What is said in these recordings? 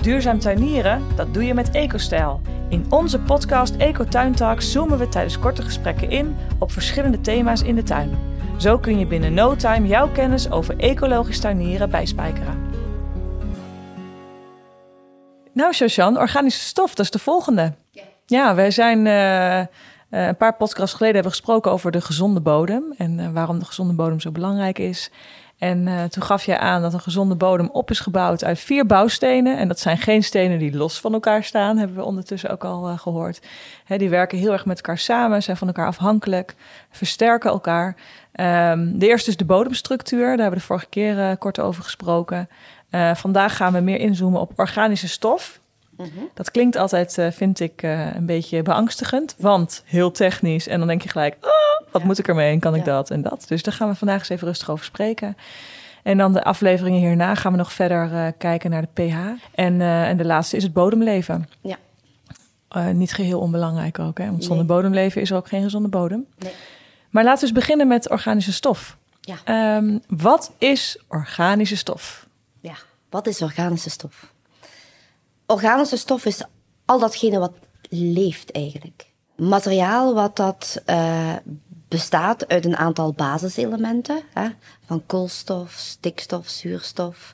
Duurzaam tuinieren, dat doe je met EcoStijl. In onze podcast Eco Tuin zoomen we tijdens korte gesprekken in op verschillende thema's in de tuin. Zo kun je binnen no time jouw kennis over ecologisch tuinieren bijspijkeren. Nou, Shoshan, organische stof, dat is de volgende. Ja, ja wij zijn uh, een paar podcasts geleden hebben gesproken over de gezonde bodem en uh, waarom de gezonde bodem zo belangrijk is. En uh, toen gaf je aan dat een gezonde bodem op is gebouwd uit vier bouwstenen. En dat zijn geen stenen die los van elkaar staan, hebben we ondertussen ook al uh, gehoord. Hè, die werken heel erg met elkaar samen, zijn van elkaar afhankelijk, versterken elkaar. Um, de eerste is de bodemstructuur, daar hebben we de vorige keer uh, kort over gesproken. vandaag gaan we meer inzoomen op organische stof. -hmm. Dat klinkt altijd, vind ik, een beetje beangstigend, want heel technisch. En dan denk je gelijk, oh, wat moet ik ermee en kan ik dat en dat? Dus daar gaan we vandaag eens even rustig over spreken. En dan de afleveringen hierna gaan we nog verder uh, kijken naar de pH. En, en de laatste is het bodemleven. Ja. Niet geheel onbelangrijk ook, hè? want zonder nee. bodemleven is er ook geen gezonde bodem. Nee. Maar laten we eens beginnen met organische stof. Ja. Um, wat is organische stof? Ja, wat is organische stof? Organische stof is al datgene wat leeft eigenlijk. Materiaal wat dat bestaat uit een aantal basiselementen, hè, van koolstof, stikstof, zuurstof,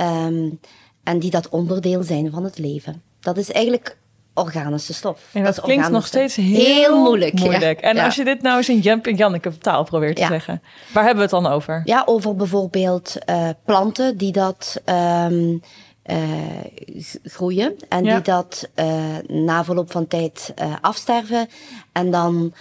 um, en die dat onderdeel zijn van het leven. Dat is eigenlijk organische stof. En dat, dat klinkt nog steeds heel, heel moeilijk. moeilijk. Ja. En als je dit nou eens in Jump en Janneke taal probeert te ja. zeggen, waar hebben we het dan over? Ja, over bijvoorbeeld uh, planten die dat um, uh, groeien en ja. die dat uh, na verloop van tijd afsterven en dan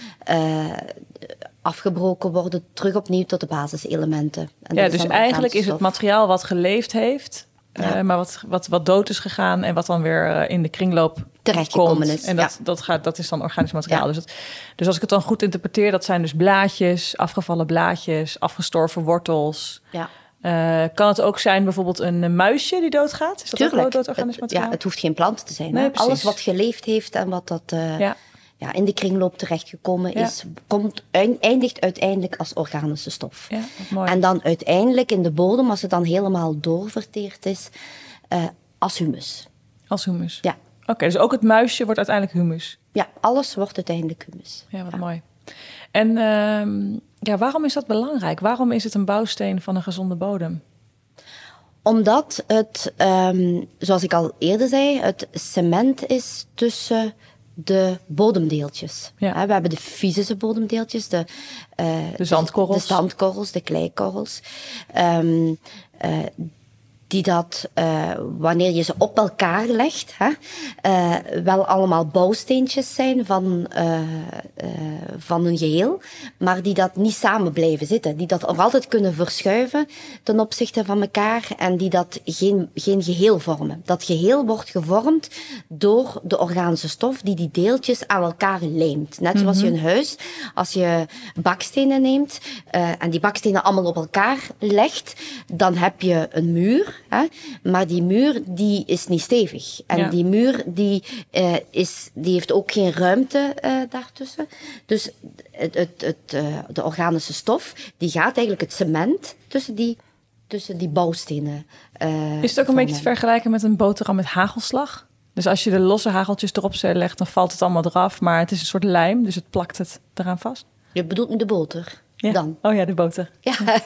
afgebroken worden, terug opnieuw tot de basiselementen. En ja, dus eigenlijk is het materiaal wat geleefd heeft, ja. uh, maar wat, wat, wat dood is gegaan en wat dan weer uh, in de kringloop terechtgekomen is. En dat, ja. dat, gaat, dat is dan organisch materiaal. Dus, dat, dus als ik het dan goed interpreteer, dat zijn dus blaadjes, afgevallen blaadjes, afgestorven wortels. Ja. Uh, kan het ook zijn bijvoorbeeld een muisje die doodgaat? Is dat Tuurlijk. ook dood organisch materiaal? Ja, het hoeft geen plant te zijn. Nee, Alles wat geleefd heeft en wat dat... Ja ja, in de kringloop terechtgekomen ja. is, komt, eindigt uiteindelijk als organische stof. Ja, mooi. En dan uiteindelijk in de bodem, als het dan helemaal doorverteerd is, uh, als humus. Als humus? Ja. Oké, okay, dus ook het muisje wordt uiteindelijk humus? Ja, alles wordt uiteindelijk humus. Ja, wat mooi. En uh, ja, waarom is dat belangrijk? Waarom is het een bouwsteen van een gezonde bodem? Omdat het, um, zoals ik al eerder zei, het cement is tussen de bodemdeeltjes. Ja. We hebben de fysische bodemdeeltjes, de, uh, de zandkorrels, de, de, zandkorrels, de kleikorrels. Um, uh, die dat, uh, wanneer je ze op elkaar legt, hè, uh, wel allemaal bouwsteentjes zijn van, uh, van een geheel, maar die dat niet samen blijven zitten. Die dat nog altijd kunnen verschuiven ten opzichte van elkaar en die dat geen, geen geheel vormen. Dat geheel wordt gevormd door de organische stof die die deeltjes aan elkaar lijmt. Net zoals mm -hmm. je een huis, als je bakstenen neemt en die bakstenen allemaal op elkaar legt, dan heb je een muur Hè? Maar die muur die is niet stevig. En ja. die muur die, uh, is, die heeft ook geen ruimte uh, daartussen. Dus het, het, het, uh, de organische stof die gaat eigenlijk het cement tussen die, tussen die bouwstenen. is het ook een beetje te vergelijken met een boterham met hagelslag? Dus als je de losse hageltjes erop legt, dan valt het allemaal eraf. Maar het is een soort lijm, dus het plakt het eraan vast. Je bedoelt nu de boter? Ja. Dan. Oh ja, de boter. Ja.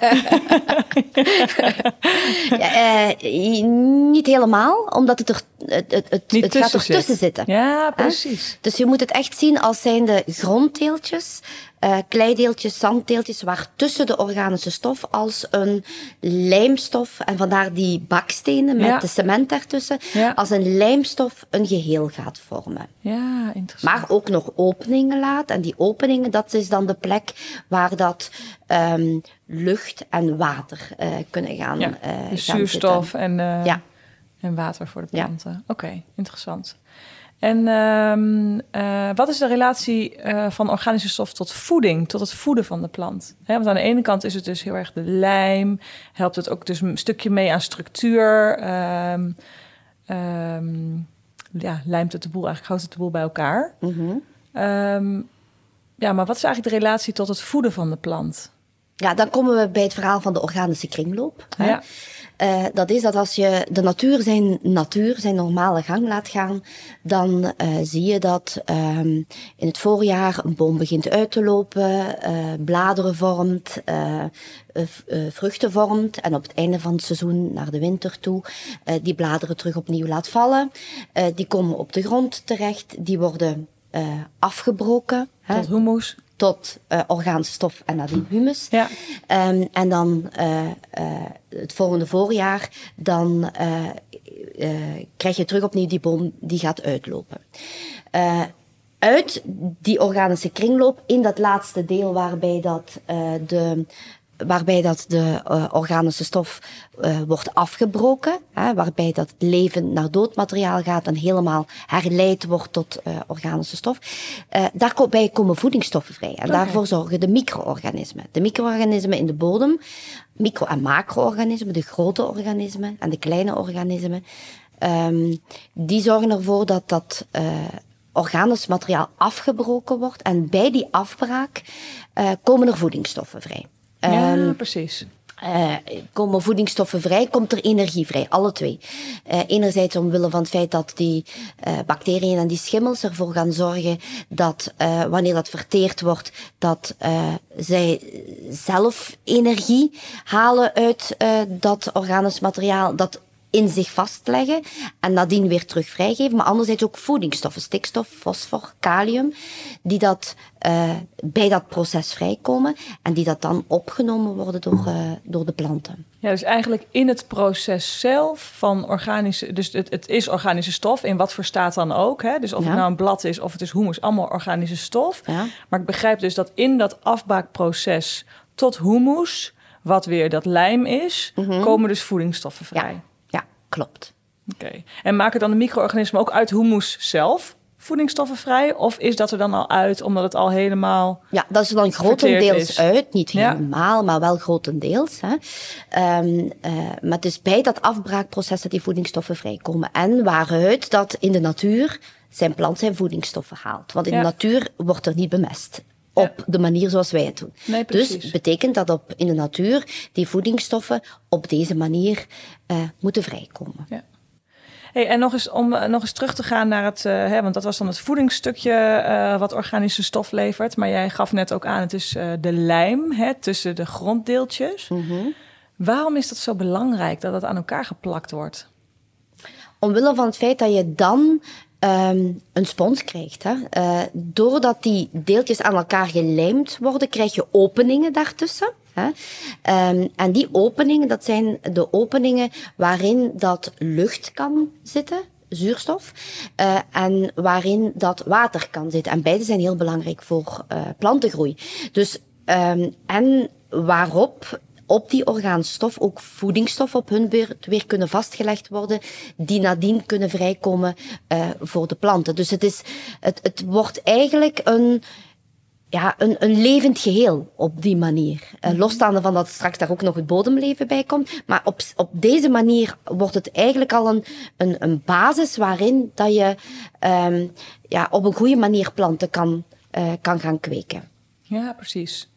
ja uh, niet helemaal, omdat het er, het, het, het, gaat er tussen zitten. Ja, precies. Dus je moet het echt zien als zijn de gronddeeltjes, uh, kleideeltjes, zanddeeltjes, waar tussen de organische stof als een lijmstof, en vandaar die bakstenen met ja. de cement ertussen, ja. als een lijmstof een geheel gaat vormen. Ja, interessant. Maar ook nog openingen laat. En die openingen, dat is dan de plek waar dat um, lucht en water uh, kunnen gaan. Ja, uh, dus zuurstof zitten. en, ja. en water voor de planten. Ja. Oké, okay, interessant. En um, uh, wat is de relatie uh, van organische stof tot voeding, tot het voeden van de plant? He, want aan de ene kant is het dus heel erg de lijm, helpt het ook dus een stukje mee aan structuur. Um, um, ja, lijmt het de boel eigenlijk, houdt het de boel bij elkaar. Mm -hmm. ja, maar wat is eigenlijk de relatie tot het voeden van de plant? Ja, dan komen we bij het verhaal van de organische kringloop. Hè? Ja. Uh, dat is dat als je de natuur zijn natuur, zijn normale gang laat gaan, dan uh, zie je dat um, in het voorjaar een boom begint uit te lopen, uh, bladeren vormt, vruchten vormt en op het einde van het seizoen, naar de winter toe, die bladeren terug opnieuw laat vallen. die komen op de grond terecht, die worden afgebroken. Tot humus tot uh, orgaanse stof en nadien humus. Ja. Um, en dan uh, uh, het volgende voorjaar, dan krijg je terug opnieuw die boom die gaat uitlopen. uit die organische kringloop, in dat laatste deel waarbij dat de waarbij dat de uh, organische stof uh, wordt afgebroken, hè, waarbij dat leven naar doodmateriaal gaat en helemaal herleid wordt tot uh, organische stof. daarbij komen voedingsstoffen vrij en okay. daarvoor zorgen de micro-organismen. De micro-organismen in de bodem, micro- en macro-organismen, de grote organismen en de kleine organismen, um, die zorgen ervoor dat dat organisch materiaal afgebroken wordt en bij die afbraak komen er voedingsstoffen vrij. Ja, um, precies. Uh, komen voedingsstoffen vrij, komt er energie vrij, alle twee. Uh, enerzijds omwille van het feit dat die uh, bacteriën en die schimmels ervoor gaan zorgen dat wanneer dat verteerd wordt, dat zij zelf energie halen uit dat organisch materiaal, dat in zich vastleggen en nadien weer terug vrijgeven. Maar anderzijds ook voedingsstoffen, stikstof, fosfor, kalium, die dat uh, bij dat proces vrijkomen en die dat dan opgenomen worden door, uh, door de planten. Ja, dus eigenlijk in het proces zelf van organische, dus het, het is organische stof, in wat voor staat dan ook. Hè? Dus of ja. het nou een blad is of het is humus, allemaal organische stof. Ja. Maar ik begrijp dus dat in dat afbaakproces tot humus, wat weer dat lijm is, mm -hmm. komen dus voedingsstoffen vrij. Ja. Klopt. Oké. Okay. En maken dan de micro-organismen ook uit humus zelf voedingsstoffen vrij? Of is dat er dan al uit omdat het al helemaal. Ja, dat is dan grotendeels is. uit. Niet helemaal, ja. maar wel grotendeels. Hè. Um, uh, maar het is bij dat afbraakproces dat die voedingsstoffen vrijkomen. En waaruit dat in de natuur zijn plant zijn voedingsstoffen haalt. Want in ja. de natuur wordt er niet bemest op ja. de manier zoals wij het doen. Nee, dus betekent dat op, in de natuur die voedingsstoffen op deze manier uh, moeten vrijkomen. Ja. Hey, en nog eens om uh, nog eens terug te gaan naar het, uh, hè, want dat was dan het voedingsstukje wat organische stof levert. Maar jij gaf net ook aan, het is de lijm hè, tussen de gronddeeltjes. Mm -hmm. Waarom is dat zo belangrijk dat het aan elkaar geplakt wordt? Omwille van het feit dat je dan um, een spons krijgt. Hè. Uh, doordat die deeltjes aan elkaar gelijmd worden, krijg je openingen daartussen. Hè. Um, en die openingen, dat zijn de openingen waarin dat lucht kan zitten, zuurstof, uh, en waarin dat water kan zitten. En beide zijn heel belangrijk voor uh, plantengroei. Dus, um, en waarop op die orgaanstof ook voedingsstoffen op hun beurt weer kunnen vastgelegd worden, die nadien kunnen vrijkomen uh, voor de planten. Dus het, is, het, het wordt eigenlijk een, ja, een, een levend geheel op die manier. Uh, losstaande van dat straks daar ook nog het bodemleven bij komt. Maar op, op deze manier wordt het eigenlijk al een, een, een basis waarin dat je um, ja, op een goede manier planten kan, uh, kan gaan kweken. Ja, precies.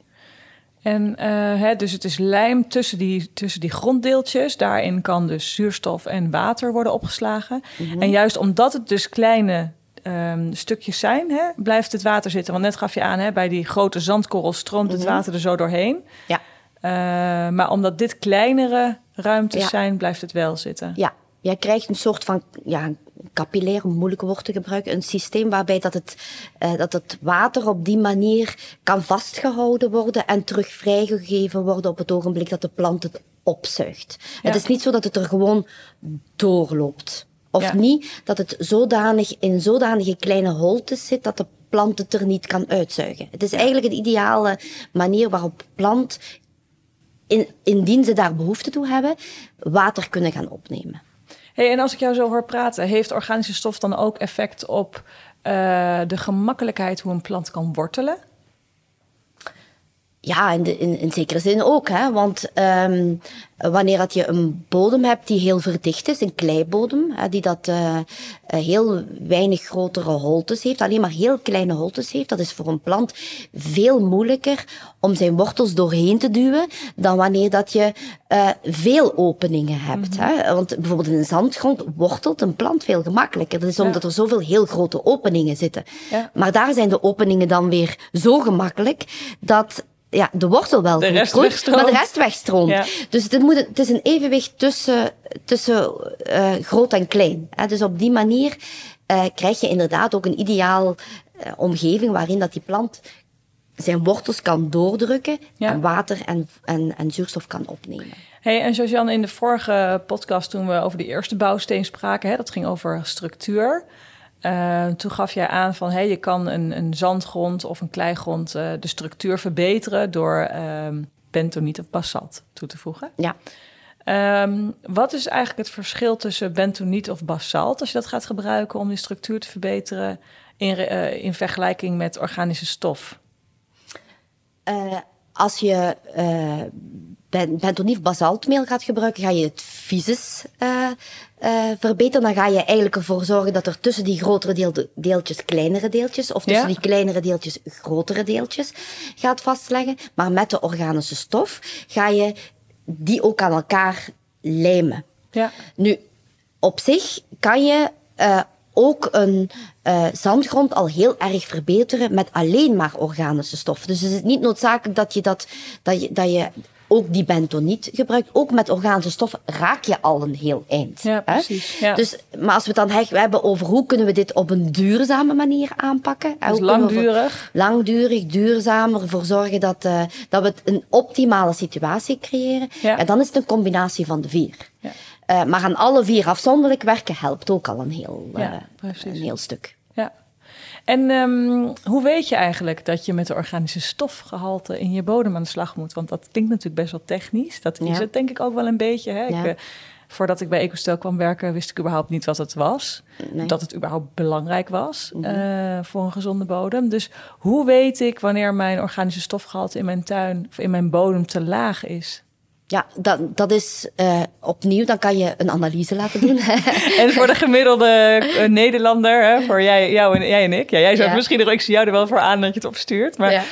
En uh, hè, dus het is lijm tussen die, tussen die gronddeeltjes. Daarin kan dus zuurstof en water worden opgeslagen. Mm -hmm. En juist omdat het dus kleine um, stukjes zijn, hè, blijft het water zitten. Want net gaf je aan, hè, bij die grote zandkorrel stroomt het mm -hmm. water er zo doorheen. Ja. Uh, maar omdat dit kleinere ruimtes ja. zijn, blijft het wel zitten. Ja, jij krijgt een soort van ja, capillair, een moeilijke woord te gebruiken, een systeem waarbij dat het, uh, dat het water op die manier kan vastgehouden worden en terug vrijgegeven worden op het ogenblik dat de plant het opzuigt. Ja. Het is niet zo dat het er gewoon doorloopt. Of ja. niet dat het zodanig in zodanige kleine holtes zit dat de plant het er niet kan uitzuigen. Het is eigenlijk een ideale manier waarop plant, in, indien ze daar behoefte toe hebben, water kunnen gaan opnemen. Hey, en als ik jou zo hoor praten, heeft organische stof dan ook effect op uh, de gemakkelijkheid hoe een plant kan wortelen? Ja, in, de, in, in zekere zin ook. Hè? Want um, wanneer dat je een bodem hebt die heel verdicht is, een kleibodem, hè, die dat uh, heel weinig grotere holtes heeft, alleen maar heel kleine holtes heeft, dat is voor een plant veel moeilijker om zijn wortels doorheen te duwen dan wanneer dat je uh, veel openingen hebt. Mm -hmm. hè? Want bijvoorbeeld in een zandgrond wortelt een plant veel gemakkelijker. Dat is omdat ja. er zoveel heel grote openingen zitten. Ja. Maar daar zijn de openingen dan weer zo gemakkelijk dat ja, de wortel wel de goed groeit, maar de rest wegstroomt. Ja. Dus het, moet, het is een evenwicht tussen, tussen uh, groot en klein. Hè. Dus op die manier uh, krijg je inderdaad ook een ideaal uh, omgeving waarin dat die plant zijn wortels kan doordrukken ja. en water en, en, en zuurstof kan opnemen. Hey, en Josiane, in de vorige podcast toen we over de eerste bouwsteen spraken, hè, dat ging over structuur. Uh, toen gaf jij aan van hey, je kan een, een zandgrond of een kleigrond uh, de structuur verbeteren door uh, bentoniet of basalt toe te voegen. Ja. Um, wat is eigenlijk het verschil tussen bentoniet of basalt als je dat gaat gebruiken om die structuur te verbeteren in, uh, in vergelijking met organische stof? als je bentoniet of basaltmeel gaat gebruiken, ga je het fysisch uh, verbeteren, dan ga je eigenlijk ervoor zorgen dat er tussen die grotere deel, deeltjes kleinere deeltjes, of tussen ja. die kleinere deeltjes grotere deeltjes gaat vastleggen. Maar met de organische stof ga je die ook aan elkaar lijmen. Ja. Nu, op zich kan je uh, ook een uh, zandgrond al heel erg verbeteren met alleen maar organische stof. Dus het is niet noodzakelijk dat je dat, dat je, dat je ook die bentoniet gebruikt. Ook met organische stoffen raak je al een heel eind. Ja, precies. Ja. Dus, maar als we het dan hebben over hoe kunnen we dit op een duurzame manier aanpakken. Dus langdurig. Langdurig, duurzamer, ervoor zorgen dat, uh, dat we een optimale situatie creëren. Ja. En dan is het een combinatie van de vier. Ja. Uh, maar aan alle vier afzonderlijk werken helpt ook al een heel, uh, een heel stuk. En um, hoe weet je eigenlijk dat je met de organische stofgehalte in je bodem aan de slag moet? Want dat klinkt natuurlijk best wel technisch. Dat is ja. het denk ik ook wel een beetje. Hè? Ja. Ik, uh, voordat ik bij EcoStel kwam werken, wist ik überhaupt niet wat het was. Nee. Dat het überhaupt belangrijk was mm -hmm. uh, voor een gezonde bodem. Dus hoe weet ik wanneer mijn organische stofgehalte in mijn tuin of in mijn bodem te laag is? Ja, dat, dat is uh, opnieuw, dan kan je een analyse laten doen. en voor de gemiddelde uh, Nederlander, hè, voor jij, jou en, jij en ik. Ja, jij zou ja. misschien er, ik zie jou er wel voor aan dat je het opstuurt. Maar ja.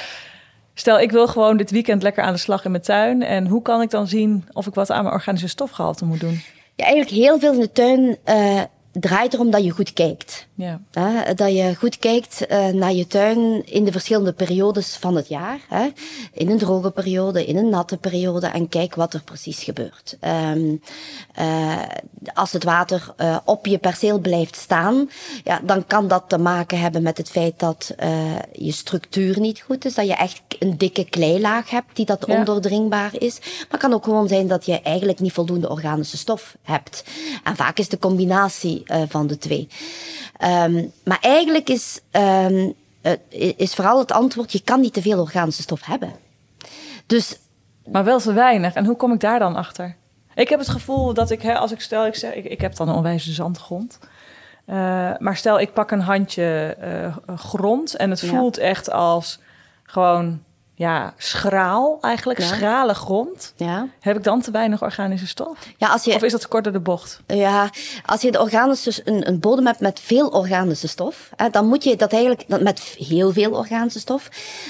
stel, ik wil gewoon dit weekend lekker aan de slag in mijn tuin. En hoe kan ik dan zien of ik wat aan mijn organische stofgehalte moet doen? Ja, eigenlijk heel veel in de tuin uh, draait erom dat je goed kijkt. Ja. Hè? Dat je goed kijkt uh, naar je tuin in de verschillende periodes van het jaar. Hè? In een droge periode, in een natte periode en kijk wat er precies gebeurt. Um, uh, als het water uh, op je perceel blijft staan, ja, dan kan dat te maken hebben met het feit dat je structuur niet goed is. Dat je echt een dikke kleilaag hebt die dat ja. ondoordringbaar is. Maar het kan ook gewoon zijn dat je eigenlijk niet voldoende organische stof hebt. En vaak is de combinatie uh, van de twee. Um, maar eigenlijk is, um, is vooral het antwoord: je kan niet te veel organische stof hebben. Dus, maar wel te weinig. En hoe kom ik daar dan achter? Ik heb het gevoel dat ik, hè, als ik stel, ik, zeg, ik, ik heb dan een onwijze zandgrond. Uh, maar stel, ik pak een handje uh, grond en het ja. voelt echt als gewoon ja, schraal eigenlijk, ja. schrale grond. Ja. Heb ik dan te weinig organische stof? Ja, als je, of is dat kort door de bocht? Ja, als je de organische, een, een bodem hebt met veel organische stof, hè, dan moet je dat eigenlijk, met heel veel organische stof,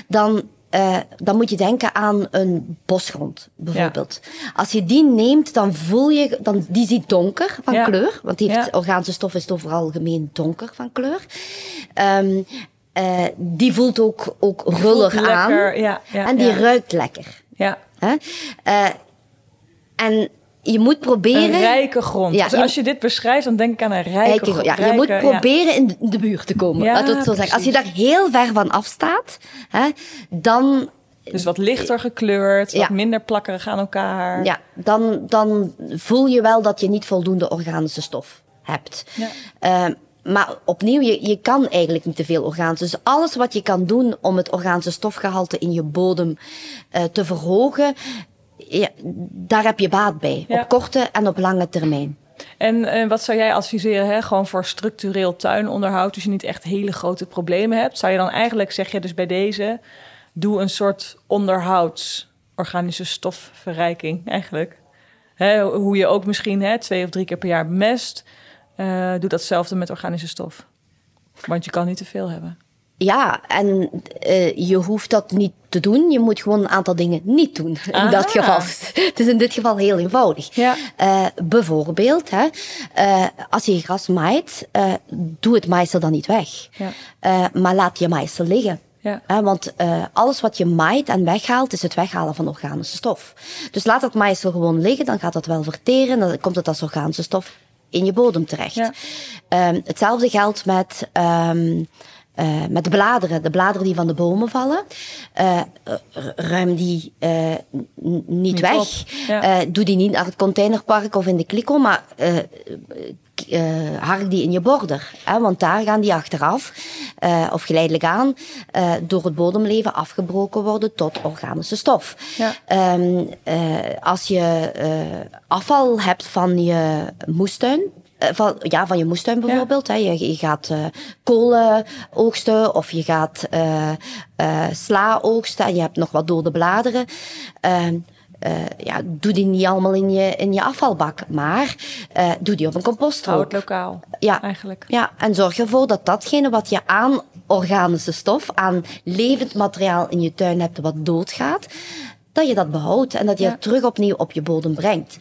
dan uh, dan moet je denken aan een bosgrond, bijvoorbeeld. Ja. Als je die neemt, dan voel je, dan, die ziet donker van ja. kleur, want die heeft, ja. organische stof is overal algemeen donker van kleur. Um, uh, die voelt ook, ook rullig aan. Ja, ja, en die ja. ruikt lekker. Ja. Uh, en je moet proberen... Een rijke grond. Ja, dus als je dit beschrijft, dan denk ik aan een rijke, rijke grond. Ja, je moet proberen in de buurt te komen. Ja, zo zeggen. Als je daar heel ver van afstaat, hè, dan... Dus wat lichter gekleurd, wat minder plakkerig aan elkaar. Ja, dan, dan voel je wel dat je niet voldoende organische stof hebt. Ja. Uh, maar opnieuw, je, je kan eigenlijk niet te veel organische. Dus alles wat je kan doen om het organische stofgehalte in je bodem uh, te verhogen, ja, daar heb je baat bij. Ja. Op korte en op lange termijn. En, en wat zou jij adviseren, hè? gewoon voor structureel tuinonderhoud, dus je niet echt hele grote problemen hebt? Zou je dan eigenlijk, zeg je dus bij deze, doe een soort onderhouds organische stofverrijking eigenlijk. Hè, hoe je ook misschien hè, twee of drie keer per jaar bemest. Uh, doe datzelfde met organische stof. Want je kan niet te veel hebben. Ja, en uh, je hoeft dat niet te doen. Je moet gewoon een aantal dingen niet doen in dat geval. Het is in dit geval heel eenvoudig. Ja. Uh, bijvoorbeeld, hè, uh, als je gras maait, doe het maaisel dan niet weg. Ja. maar laat je maaisel liggen. Ja. want alles wat je maait en weghaalt, is het weghalen van organische stof. Dus laat dat maaisel gewoon liggen, dan gaat dat wel verteren. Dan komt het als organische stof in je bodem terecht. Ja. Um, hetzelfde geldt met... Um, uh, met de bladeren, de bladeren die van de bomen vallen, uh, ruim die uh, niet, niet, weg. Ja. doe die niet naar het containerpark of in de kliko, maar hark die in je border. Hè, want daar gaan die achteraf, of geleidelijk aan, door het bodemleven afgebroken worden tot organische stof. Ja. Um, als je afval hebt van je moestuin, eh, van, ja, van je moestuin bijvoorbeeld. Hè. Je, je gaat uh, kolen oogsten of je gaat uh, uh, sla oogsten en je hebt nog wat dode bladeren. Ehm, ja, doe die niet allemaal in je, in je afvalbak, maar doe die op een composthoop. Houd lokaal, ja. eigenlijk. Ja, en zorg ervoor dat datgene wat je aan organische stof, aan levend materiaal in je tuin hebt wat doodgaat, dat je dat behoudt en dat je Ja. het terug opnieuw op je bodem brengt.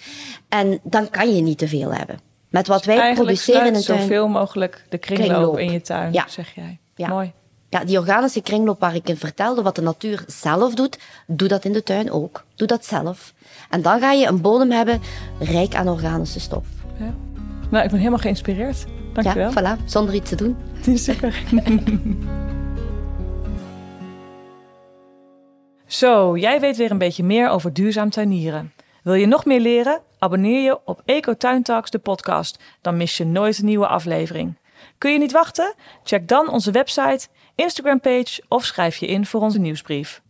En dan kan je niet te veel hebben. Met wat wij produceren in de tuin. zoveel mogelijk de kringloop, Kringloop. in je tuin, Ja. zeg jij. Ja. Mooi. Ja, die organische kringloop waar ik in vertelde, wat de natuur zelf doet, doe dat in de tuin ook. Doe dat zelf. En dan ga je een bodem hebben rijk aan organische stof. Ja. Nou, ik ben helemaal geïnspireerd. Dankjewel. Ja, voilà, zonder iets te doen. Super. Zo, jij weet weer een beetje meer over duurzaam tuinieren. Wil je nog meer leren? Abonneer je op Eco Tuin Talks, de podcast. Dan mis je nooit een nieuwe aflevering. Kun je niet wachten? Check dan onze website, Instagram page of schrijf je in voor onze nieuwsbrief.